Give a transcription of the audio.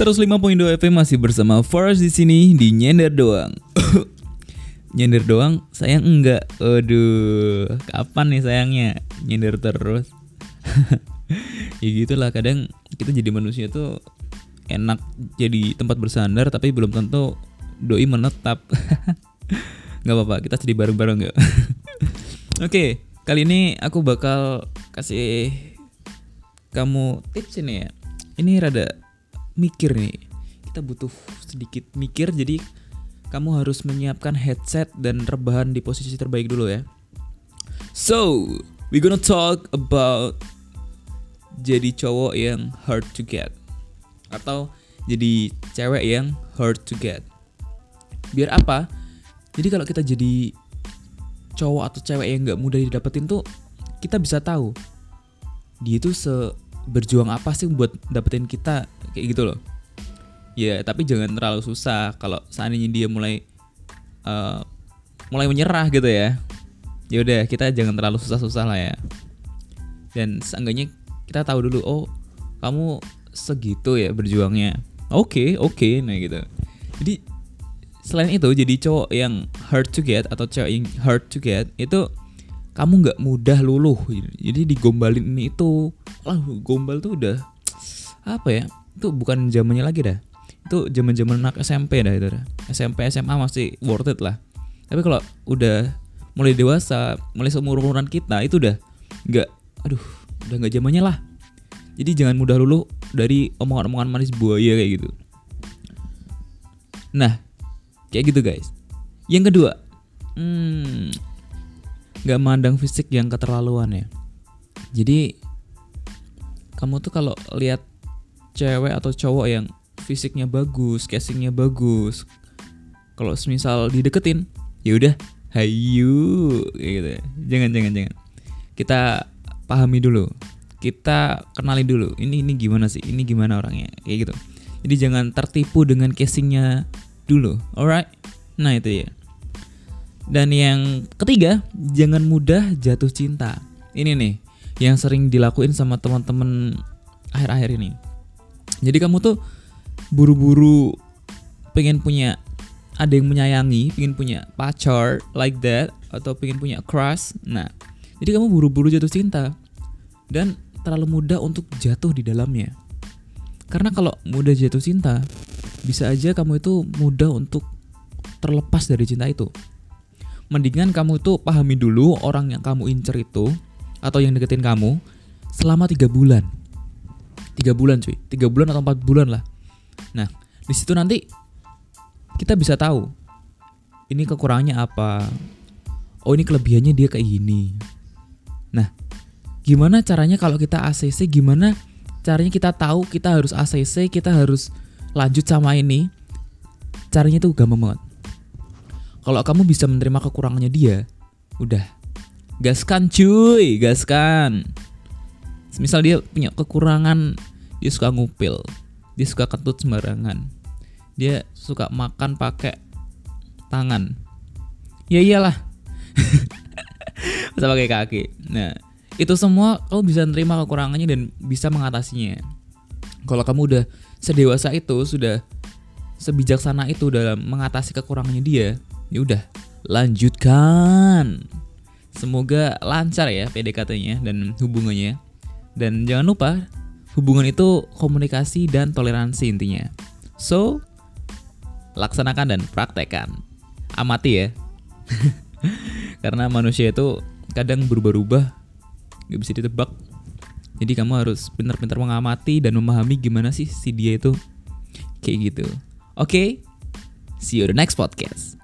105.2 FM masih bersama Forest di sini di nyender doang. nyender doang, sayang enggak. Aduh, kapan nih sayangnya? Nyender terus. ya gitulah kadang kita jadi manusia tuh enak jadi tempat bersandar tapi belum tentu doi menetap. Gak apa-apa, kita jadi bareng-bareng gak? Oke, kali ini aku bakal kasih kamu tips ini ya. Ini rada mikir nih. Kita butuh sedikit mikir jadi kamu harus menyiapkan headset dan rebahan di posisi terbaik dulu ya. So, we gonna talk about jadi cowok yang hard to get atau jadi cewek yang hard to get. Biar apa? Jadi kalau kita jadi cowok atau cewek yang nggak mudah didapetin tuh kita bisa tahu dia itu se berjuang apa sih buat dapetin kita? Kayak gitu loh. Ya tapi jangan terlalu susah kalau seandainya dia mulai uh, mulai menyerah gitu ya. Ya udah kita jangan terlalu susah-susah lah ya. Dan seenggaknya kita tahu dulu oh kamu segitu ya berjuangnya. Oke okay, oke okay, nah gitu. Jadi selain itu jadi cowok yang hard to get atau cewek yang hard to get itu kamu nggak mudah luluh. Jadi digombalin ini itu lah gombal tuh udah apa ya itu bukan zamannya lagi dah. Itu zaman zaman anak SMP dah itu dah. SMP SMA masih worth it lah. Tapi kalau udah mulai dewasa mulai seumur umuran kita itu udah nggak aduh udah nggak zamannya lah. Jadi jangan mudah lulu dari omongan-omongan manis buaya kayak gitu. Nah kayak gitu guys. Yang kedua hmm nggak mandang fisik yang keterlaluan ya jadi kamu tuh kalau lihat cewek atau cowok yang fisiknya bagus, casingnya bagus, kalau semisal dideketin, ya udah, hayu, gitu. Jangan, jangan, jangan. Kita pahami dulu, kita kenali dulu. Ini ini gimana sih? Ini gimana orangnya? Kayak gitu. Jadi jangan tertipu dengan casingnya dulu, alright? Nah itu ya. Dan yang ketiga, jangan mudah jatuh cinta. Ini nih, yang sering dilakuin sama teman-teman akhir-akhir ini. Jadi kamu tuh buru-buru pengen punya ada yang menyayangi, pengen punya pacar like that atau pengen punya crush. Nah, jadi kamu buru-buru jatuh cinta dan terlalu mudah untuk jatuh di dalamnya. Karena kalau mudah jatuh cinta, bisa aja kamu itu mudah untuk terlepas dari cinta itu. Mendingan kamu itu pahami dulu orang yang kamu incer itu atau yang deketin kamu selama tiga bulan. Tiga bulan cuy. Tiga bulan atau empat bulan lah. Nah di situ nanti kita bisa tahu ini kekurangannya apa? Oh ini kelebihannya dia kayak gini. Nah gimana caranya kalau kita ACC gimana caranya kita tahu kita harus ACC kita harus lanjut sama ini? Caranya itu gampang banget kalau kamu bisa menerima kekurangannya dia udah. Gaskan cuy gaskan. Misal dia punya kekurangan dia suka ngupil dia suka kentut sembarangan dia suka makan pakai tangan. Ya iyalah. Bisa pakai kaki. Nah itu semua kamu bisa nerima kekurangannya dan bisa mengatasinya. Kalau kamu udah sedewasa itu sudah sebijaksana itu dalam mengatasi kekurangannya dia ya udah lanjutkan Semoga lancar ya PDKT-nya dan hubungannya. Dan jangan lupa, hubungan itu komunikasi dan toleransi intinya. So, laksanakan dan praktekkan. Amati ya. Karena manusia itu kadang berubah-ubah, gak bisa ditebak. Jadi kamu harus pintar-pintar mengamati dan memahami gimana sih si dia itu kayak gitu. Oke, okay? see you the next podcast.